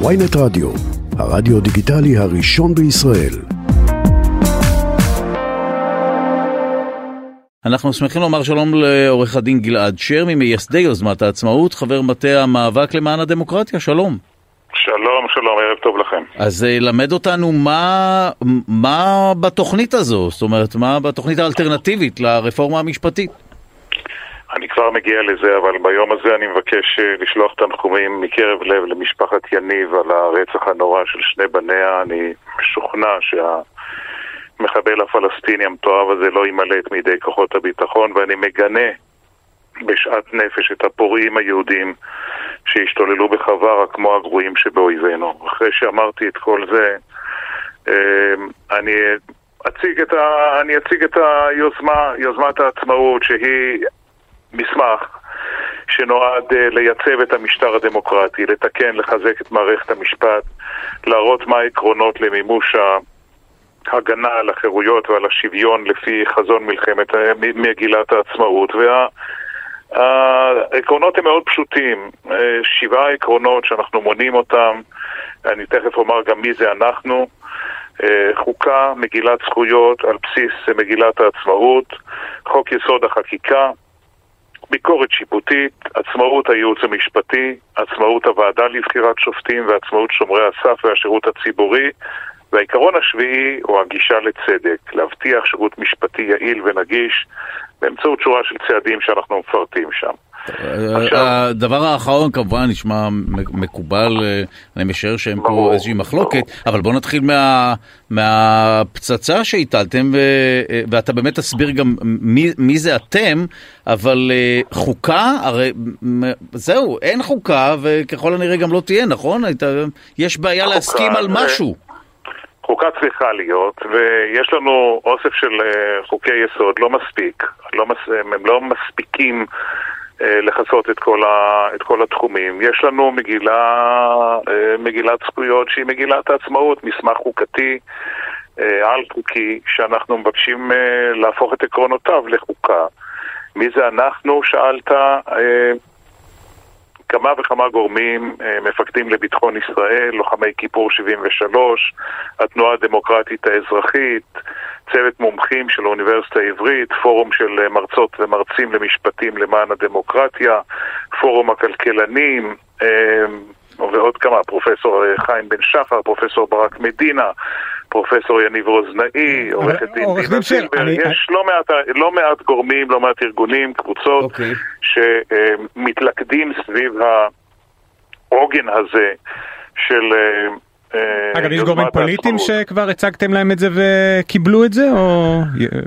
ויינט רדיו, הרדיו דיגיטלי הראשון בישראל. אנחנו שמחים לומר שלום לעורך הדין גלעד שר, ממייסדי יוזמת העצמאות, חבר מטה המאבק למען הדמוקרטיה, שלום. שלום, שלום, ערב טוב לכם. אז אה, למד אותנו מה, מה בתוכנית הזו, זאת אומרת, מה בתוכנית האלטרנטיבית לרפורמה המשפטית. כבר מגיע לזה, אבל ביום הזה אני מבקש אה, לשלוח תנחומים מקרב לב למשפחת יניב על הרצח הנורא של שני בניה. אני משוכנע שהמחבל הפלסטיני המתועב הזה לא יימלט מידי כוחות הביטחון, ואני מגנה בשאט נפש את הפורעים היהודים שהשתוללו בחווארה כמו הגרועים שבאויבינו. אחרי שאמרתי את כל זה, אה, אני אציג את, ה, אני אציג את היוזמה, יוזמת העצמאות, שהיא מסמך שנועד uh, לייצב את המשטר הדמוקרטי, לתקן, לחזק את מערכת המשפט, להראות מה העקרונות למימוש ההגנה על החירויות ועל השוויון לפי חזון מלחמת, אה, מגילת העצמאות. והעקרונות הם מאוד פשוטים, אה, שבעה עקרונות שאנחנו מונים אותם, אני תכף אומר גם מי זה אנחנו. חוקה, מגילת זכויות על בסיס מגילת העצמאות, חוק יסוד החקיקה, ביקורת שיפוטית, עצמאות הייעוץ המשפטי, עצמאות הוועדה לבחירת שופטים ועצמאות שומרי הסף והשירות הציבורי והעיקרון השביעי הוא הגישה לצדק, להבטיח שירות משפטי יעיל ונגיש באמצעות שורה של צעדים שאנחנו מפרטים שם. הדבר האחרון כמובן נשמע מקובל, אה, אני משער שאין פה איזושהי מחלוקת, אבל בואו נתחיל מהפצצה שהטלתם, אה, ואתה באמת תסביר גם מי זה אתם, אבל אה, חוקה, הרי זהו, אין חוקה, וככל הנראה גם לא תהיה, נכון? יש בעיה להסכים על משהו. חוקה צריכה להיות, ויש לנו אוסף של חוקי יסוד, לא מספיק, לא מס, הם לא מספיקים אה, לכסות את כל, ה, את כל התחומים. יש לנו מגילה, אה, מגילת זכויות שהיא מגילת העצמאות, מסמך חוקתי אה, על חוקי, שאנחנו מבקשים להפוך את עקרונותיו לחוקה. מי זה אנחנו? שאלת. כמה וכמה גורמים, מפקדים לביטחון ישראל, לוחמי כיפור 73, התנועה הדמוקרטית האזרחית, צוות מומחים של האוניברסיטה העברית, פורום של מרצות ומרצים למשפטים למען הדמוקרטיה, פורום הכלכלנים, אמ, ועוד כמה, פרופסור חיים בן שחר, פרופסור ברק מדינה, פרופסור יניב רוזנאי, עורכת דין דינה זילבר, יש לא מעט, לא מעט גורמים, לא מעט ארגונים, קבוצות, okay. אוקיי. שמתלכדים סביב העוגן הזה של אה, אגב, יש גורמים פוליטיים שכבר הצגתם להם את זה וקיבלו את זה, או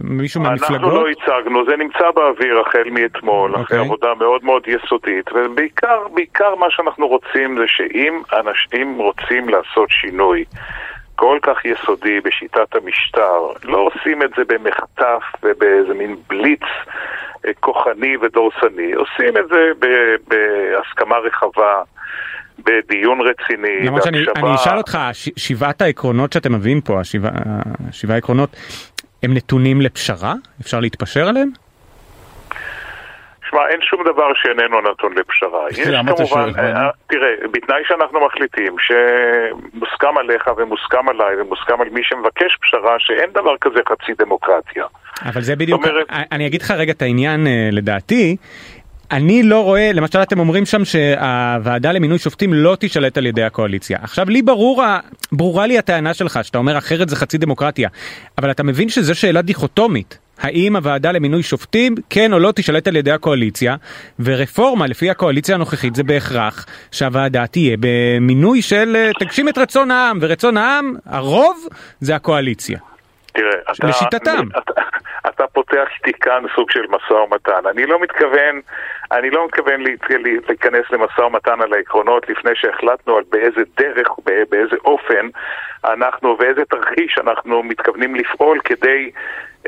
מישהו מהמפלגות? אנחנו לא הצגנו, זה נמצא באוויר החל מאתמול, אחרי אוקיי. עבודה מאוד מאוד יסודית, ובעיקר, בעיקר מה שאנחנו רוצים זה שאם אנשים רוצים לעשות שינוי כל כך יסודי בשיטת המשטר, לא עושים את זה במחטף ובאיזה מין בליץ אה, כוחני ודורסני, עושים את זה בהסכמה רחבה. בדיון רציני, למרות שאני אני אשאל אותך, ש, שבעת העקרונות שאתם מביאים פה, השבעה השבע העקרונות, הם נתונים לפשרה? אפשר להתפשר עליהם? שמע, אין שום דבר שאיננו נתון לפשרה. יש כמובן, אה, תראה, בתנאי שאנחנו מחליטים שמוסכם עליך ומוסכם עליי ומוסכם על מי שמבקש פשרה, שאין דבר כזה חצי דמוקרטיה. אבל זה בדיוק, אומרת... אני אגיד לך רגע את העניין אה, לדעתי, אני לא רואה, למשל אתם אומרים שם שהוועדה למינוי שופטים לא תישלט על ידי הקואליציה. עכשיו לי ברור, ברורה לי הטענה שלך שאתה אומר אחרת זה חצי דמוקרטיה, אבל אתה מבין שזו שאלה דיכוטומית. האם הוועדה למינוי שופטים כן או לא תישלט על ידי הקואליציה ורפורמה לפי הקואליציה הנוכחית זה בהכרח שהוועדה תהיה במינוי של תגשים את רצון העם ורצון העם הרוב זה הקואליציה. תראה, אתה, לשיטתם. אתה, אתה פותח איתי כאן סוג של משא ומתן. אני לא מתכוון, אני לא מתכוון להיכנס למשא ומתן על העקרונות לפני שהחלטנו על באיזה דרך, באיזה אופן אנחנו ואיזה תרחיש אנחנו מתכוונים לפעול כדי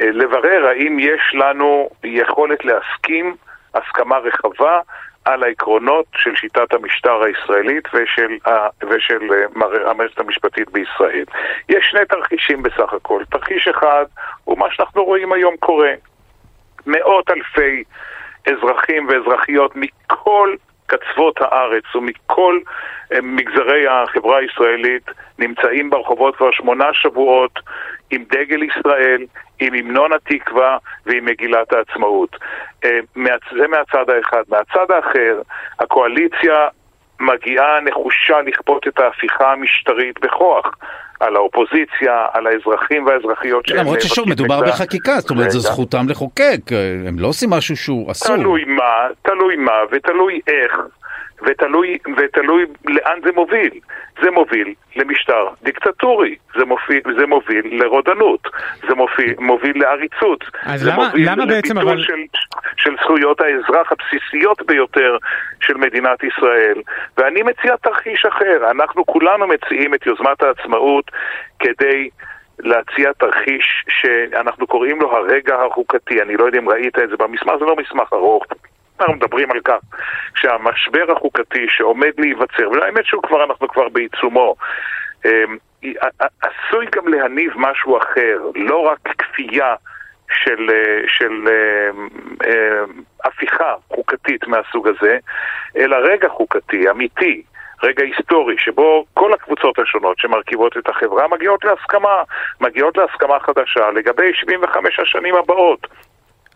אה, לברר האם יש לנו יכולת להסכים הסכמה רחבה על העקרונות של שיטת המשטר הישראלית ושל, ושל אה, המערכת המשפטית בישראל. יש שני תרחישים בסך הכל. תרחיש אחד הוא מה שאנחנו רואים היום קורה. מאות אלפי אזרחים ואזרחיות מכל קצוות הארץ ומכל מגזרי החברה הישראלית נמצאים ברחובות כבר שמונה שבועות עם דגל ישראל, עם המנון התקווה ועם מגילת העצמאות. זה מהצד האחד. מהצד האחר, הקואליציה מגיעה נחושה לכפות את ההפיכה המשטרית בכוח. על האופוזיציה, על האזרחים והאזרחיות שהם... למרות ששוב, מדובר בחקיקה, זאת אומרת, זו זכותם לחוקק, הם לא עושים משהו שהוא אסור. תלוי מה, תלוי מה ותלוי איך. ותלוי, ותלוי לאן זה מוביל. זה מוביל למשטר דיקטטורי, זה מוביל, זה מוביל לרודנות, זה מוביל, מוביל לעריצות. אז למה, למה בעצם אבל... של, של זכויות האזרח הבסיסיות ביותר של מדינת ישראל. ואני מציע תרחיש אחר. אנחנו כולנו מציעים את יוזמת העצמאות כדי... להציע תרחיש שאנחנו קוראים לו הרגע החוקתי. אני לא יודע אם ראית את זה במסמך, זה לא מסמך ארוך. אנחנו מדברים על כך שהמשבר החוקתי שעומד להיווצר, והאמת שהוא כבר, אנחנו כבר בעיצומו, אמ, עשוי גם להניב משהו אחר, לא רק כפייה של, אה, של אמ, אמ, הפיכה חוקתית מהסוג הזה, אלא רגע חוקתי, אמיתי. רגע היסטורי, שבו כל הקבוצות השונות שמרכיבות את החברה מגיעות להסכמה, מגיעות להסכמה חדשה לגבי 75 השנים הבאות.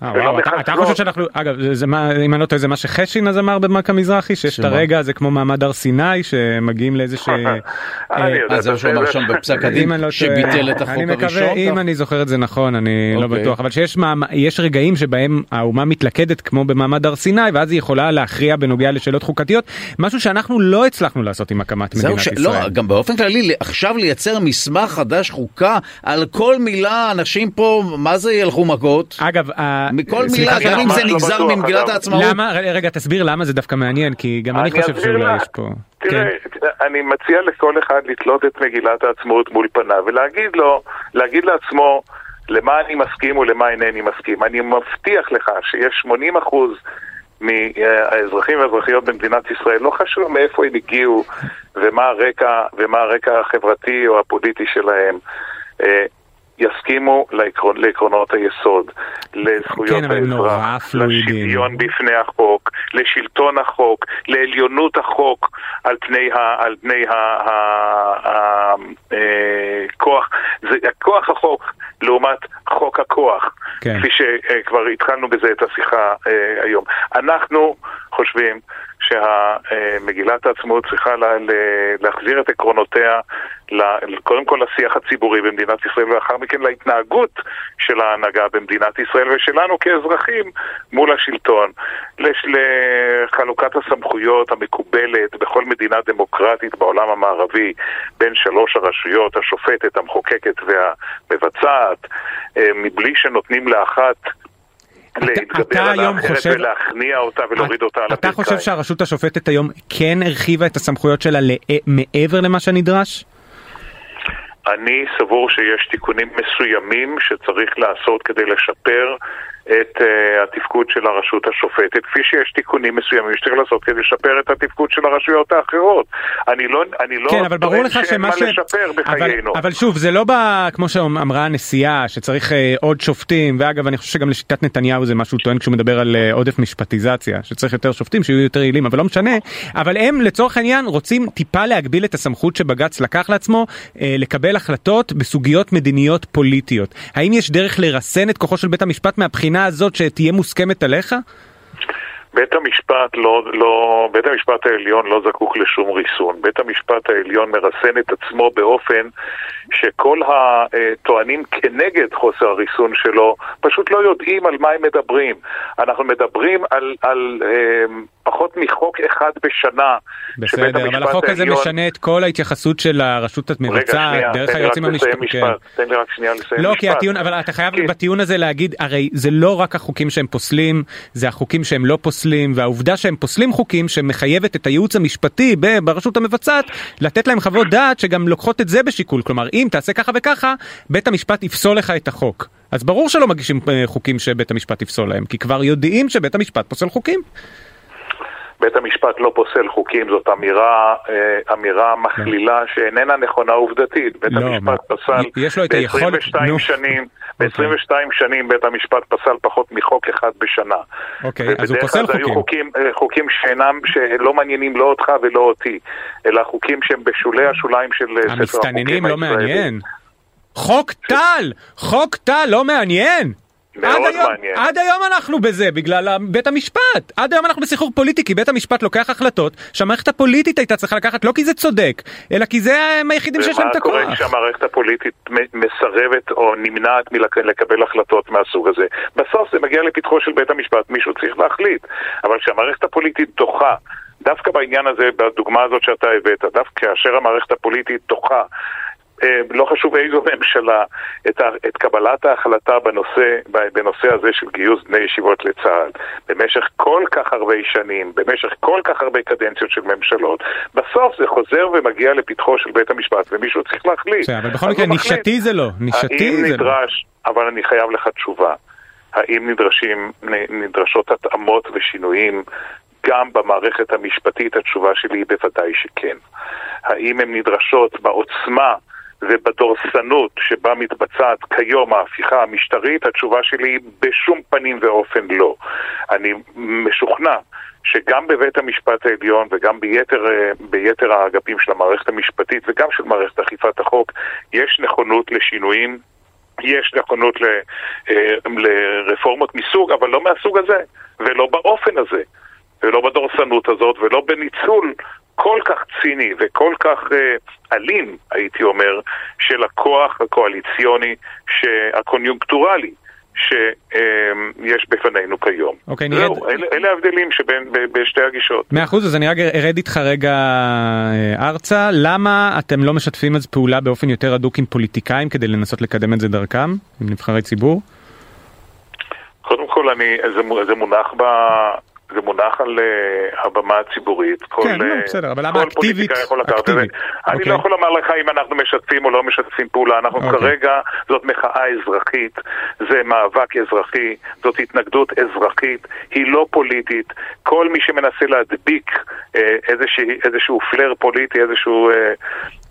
אה, אתה חושב שאנחנו, אגב, זה מה, אם אני לא טועה, זה מה שחשין אז אמר במכה מזרחי, שיש את הרגע הזה כמו מעמד הר סיני, שמגיעים לאיזה ש... אה, זה מה שהוא אמר שם בפסק הדין, לא שביטל את החוק הראשון. אני מקווה, אם אני זוכר את זה נכון, אני לא אוקיי. בטוח, אבל שיש רגעים שבהם האומה מתלכדת כמו במעמד הר סיני, ואז היא יכולה להכריע בנוגע לשאלות חוקתיות, משהו שאנחנו לא הצלחנו לעשות עם הקמת מדינת ישראל. לא, גם באופן כללי, עכשיו לייצר מסמך חדש חוקה, על כל מילה אנשים פה, מה זה ילכו מכות? אגב, מכל מילה, גם אם זה לא נגזר ממגילת העצמאות. למה, רגע, תסביר למה זה דווקא מעניין, כי גם אני חושב שאולי יש פה... תראה, כן. אני מציע לכל אחד לתלות את מגילת העצמאות מול פניו ולהגיד לו, להגיד לעצמו למה אני מסכים ולמה אינני מסכים. אני מבטיח לך שיש 80 אחוז מהאזרחים והאזרחיות במדינת ישראל, לא חשוב מאיפה הם הגיעו ומה הרקע, ומה הרקע החברתי או הפוליטי שלהם. יסכימו לעקרונ, לעקרונות היסוד, לזכויות כן, האזרח, לשוויון בפני החוק, לשלטון החוק, לעליונות החוק על פני, ה, על פני ה, ה, ה, אה, כוח, זה, כוח החוק לעומת חוק הכוח, כן. כפי שכבר התחלנו בזה את השיחה אה, היום. אנחנו חושבים שמגילת העצמאות צריכה לה, להחזיר את עקרונותיה קודם כל לשיח הציבורי במדינת ישראל ולאחר מכן להתנהגות של ההנהגה במדינת ישראל ושלנו כאזרחים מול השלטון. לחלוקת הסמכויות המקובלת בכל מדינה דמוקרטית בעולם המערבי בין שלוש הרשויות, השופטת, המחוקקת והמבצעת, אה, מבלי שנותנים לאחת להתגבר על האחרת חושב... ולהכניע אותה ולהוריד אותה על הברכיים. אתה חושב שהרשות השופטת היום כן הרחיבה את הסמכויות שלה מעבר למה שנדרש? אני סבור שיש תיקונים מסוימים שצריך לעשות כדי לשפר את uh, התפקוד של הרשות השופטת, כפי שיש תיקונים מסוימים שצריך לעשות כדי לשפר את התפקוד של הרשויות האחרות. אני לא, אני לא כן, אבל ברור לך שמה ש... לשפר בחיינו. אבל, אבל שוב, זה לא בא, כמו שאמרה הנשיאה, שצריך uh, עוד שופטים, ואגב, אני חושב שגם לשיטת נתניהו זה מה שהוא טוען כשהוא מדבר על uh, עודף משפטיזציה, שצריך יותר שופטים שיהיו יותר יעילים, אבל לא משנה. אבל הם לצורך העניין רוצים טיפה להגביל את הסמכות שבג"ץ לקח לעצמו uh, לקבל החלטות בסוגיות מדיניות פוליטיות. האם יש דרך לרסן את כוחו של בית המשפט מהבחינה הבחינה הזאת שתהיה מוסכמת עליך? בית המשפט לא, לא, בית המשפט העליון לא זקוק לשום ריסון. בית המשפט העליון מרסן את עצמו באופן שכל הטוענים כנגד חוסר הריסון שלו פשוט לא יודעים על מה הם מדברים. אנחנו מדברים על, על אה, פחות מחוק אחד בשנה. בסדר, אבל החוק הזה העליון... משנה את כל ההתייחסות של הרשות המבצעת, דרך היועצים המשפטיים. כן. תן לי רק שנייה לסיים לא, משפט. כי הטיעון, אבל אתה חייב כי... בטיעון הזה להגיד, הרי זה לא רק החוקים שהם פוסלים, זה החוקים שהם לא פוסלים, והעובדה שהם פוסלים חוקים שמחייבת את הייעוץ המשפטי ברשות המבצעת, לתת להם חוות דעת שגם לוקחות את זה בשיקול. כלומר, אם תעשה ככה וככה, בית המשפט יפסול לך את החוק. אז ברור שלא מגישים אה, חוקים שבית המשפט יפסול להם, כי כבר יודעים שבית המשפט פוסל חוקים. בית המשפט לא פוסל חוקים, זאת אמירה, אה, אמירה מכלילה שאיננה נכונה עובדתית. בית לא, המשפט מה? פסל יש לו את היכולת... ב-22 נו. שנים, אוקיי. ב-22 שנים בית המשפט פסל פחות מחוק אחד בשנה. אוקיי, אז הוא פוסל כלל זה היו חוקים. חוקים, אה, חוקים שאינם, שלא מעניינים לא אותך ולא אותי, אלא חוקים שהם בשולי השוליים של אה, ספר החוקים המסתננים לא. מעניין. חוק טל! חוק טל לא מעניין! מאוד עד היום, מעניין. עד היום אנחנו בזה, בגלל בית המשפט. עד היום אנחנו בסחרור פוליטי, כי בית המשפט לוקח החלטות שהמערכת הפוליטית הייתה צריכה לקחת, לא כי זה צודק, אלא כי זה הם היחידים שיש להם את ומה קורה הכוח. כשהמערכת הפוליטית מסרבת או נמנעת מלקבל החלטות מהסוג הזה? בסוף זה מגיע לפתחו של בית המשפט, מישהו צריך להחליט. אבל כשהמערכת הפוליטית דוחה, דווקא בעניין הזה, בדוגמה הזאת שאתה הבאת, דווקא כאשר המערכת הפוליטית דוחה, לא חשוב איזו ממשלה, את, ה, את קבלת ההחלטה בנושא, בנושא הזה של גיוס בני ישיבות לצה"ל במשך כל כך הרבה שנים, במשך כל כך הרבה קדנציות של ממשלות, בסוף זה חוזר ומגיע לפתחו של בית המשפט ומישהו צריך להחליט. אבל בכל מקרה. נישתי זה לא, נישתי זה לא. נדרש, אבל אני חייב לך תשובה, האם נדרשים, נדרשות התאמות ושינויים גם במערכת המשפטית? התשובה שלי היא בוודאי שכן. האם הן נדרשות בעוצמה ובדורסנות שבה מתבצעת כיום ההפיכה המשטרית? התשובה שלי היא בשום פנים ואופן לא. אני משוכנע שגם בבית המשפט העליון וגם ביתר, אה, ביתר האגפים של המערכת המשפטית וגם של מערכת אכיפת החוק יש נכונות לשינויים יש נכונות ל, אה, לרפורמות מסוג, אבל לא מהסוג הזה, ולא באופן הזה, ולא בדורסנות הזאת, ולא בניצול כל כך ציני וכל כך אה, אלים, הייתי אומר, של הכוח הקואליציוני, הקוניונקטורלי. שיש בפנינו כיום. אוקיי, נרד- זהו, אלה, אלה ההבדלים שבין ב- בשתי הגישות. מאה אחוז, אז אני רק ארד איתך רגע אה, ארצה, למה אתם לא משתפים אז פעולה באופן יותר הדוק עם פוליטיקאים כדי לנסות לקדם את זה דרכם, עם נבחרי ציבור? קודם כל, אני, זה, זה מונח ב... זה מונח על אה, הבמה הציבורית. כל, כן, לא, אה, בסדר, אבל למה אקטיבית? אקטיבית, אני אוקיי. לא יכול לומר לך אם אנחנו משתפים או לא משתפים פעולה. אנחנו אוקיי. כרגע, זאת מחאה אזרחית, זה מאבק אזרחי, זאת התנגדות אזרחית, היא לא פוליטית. כל מי שמנסה להדביק אה, איזשה, איזשהו פלר פוליטי, איזשהו אה,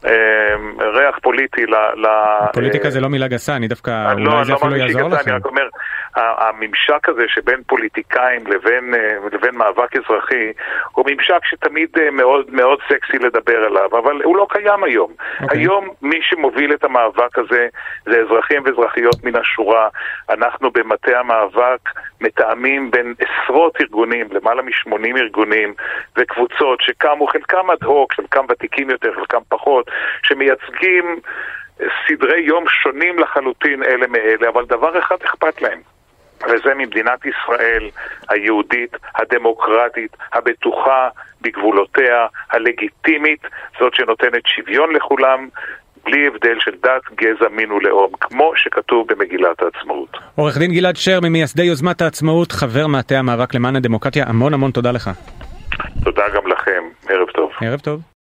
אה, ריח פוליטי ל... פוליטיקה זה לא מילה גסה, אני דווקא, לא, אולי זה לא אפילו יעזור לכם. אני רק אומר, הממשק הזה שבין פוליטיקאים לבין, אה, לבין מאבק אזרחי הוא ממשק שתמיד אה, מאוד מאוד סקסי לדבר עליו, אבל הוא לא קיים היום. אוקיי. היום מי שמוביל את המאבק הזה זה אזרחים ואזרחיות מן השורה. אנחנו במטה המאבק מתאמים בין עשרות ארגונים, למעלה מ-80 ארגונים וקבוצות שקמו, חלקם אד הוק, חלקם ותיקים יותר, חלקם פחות, שמייצגים סדרי יום שונים לחלוטין אלה מאלה, אבל דבר אחד אכפת להם. וזה ממדינת ישראל היהודית, הדמוקרטית, הבטוחה בגבולותיה, הלגיטימית, זאת שנותנת שוויון לכולם, בלי הבדל של דת, גזע, מין ולאום, כמו שכתוב במגילת העצמאות. עורך דין גלעד שר ממייסדי יוזמת העצמאות, חבר מטה המאבק למען הדמוקרטיה, המון המון תודה לך. תודה גם לכם, ערב טוב. ערב טוב.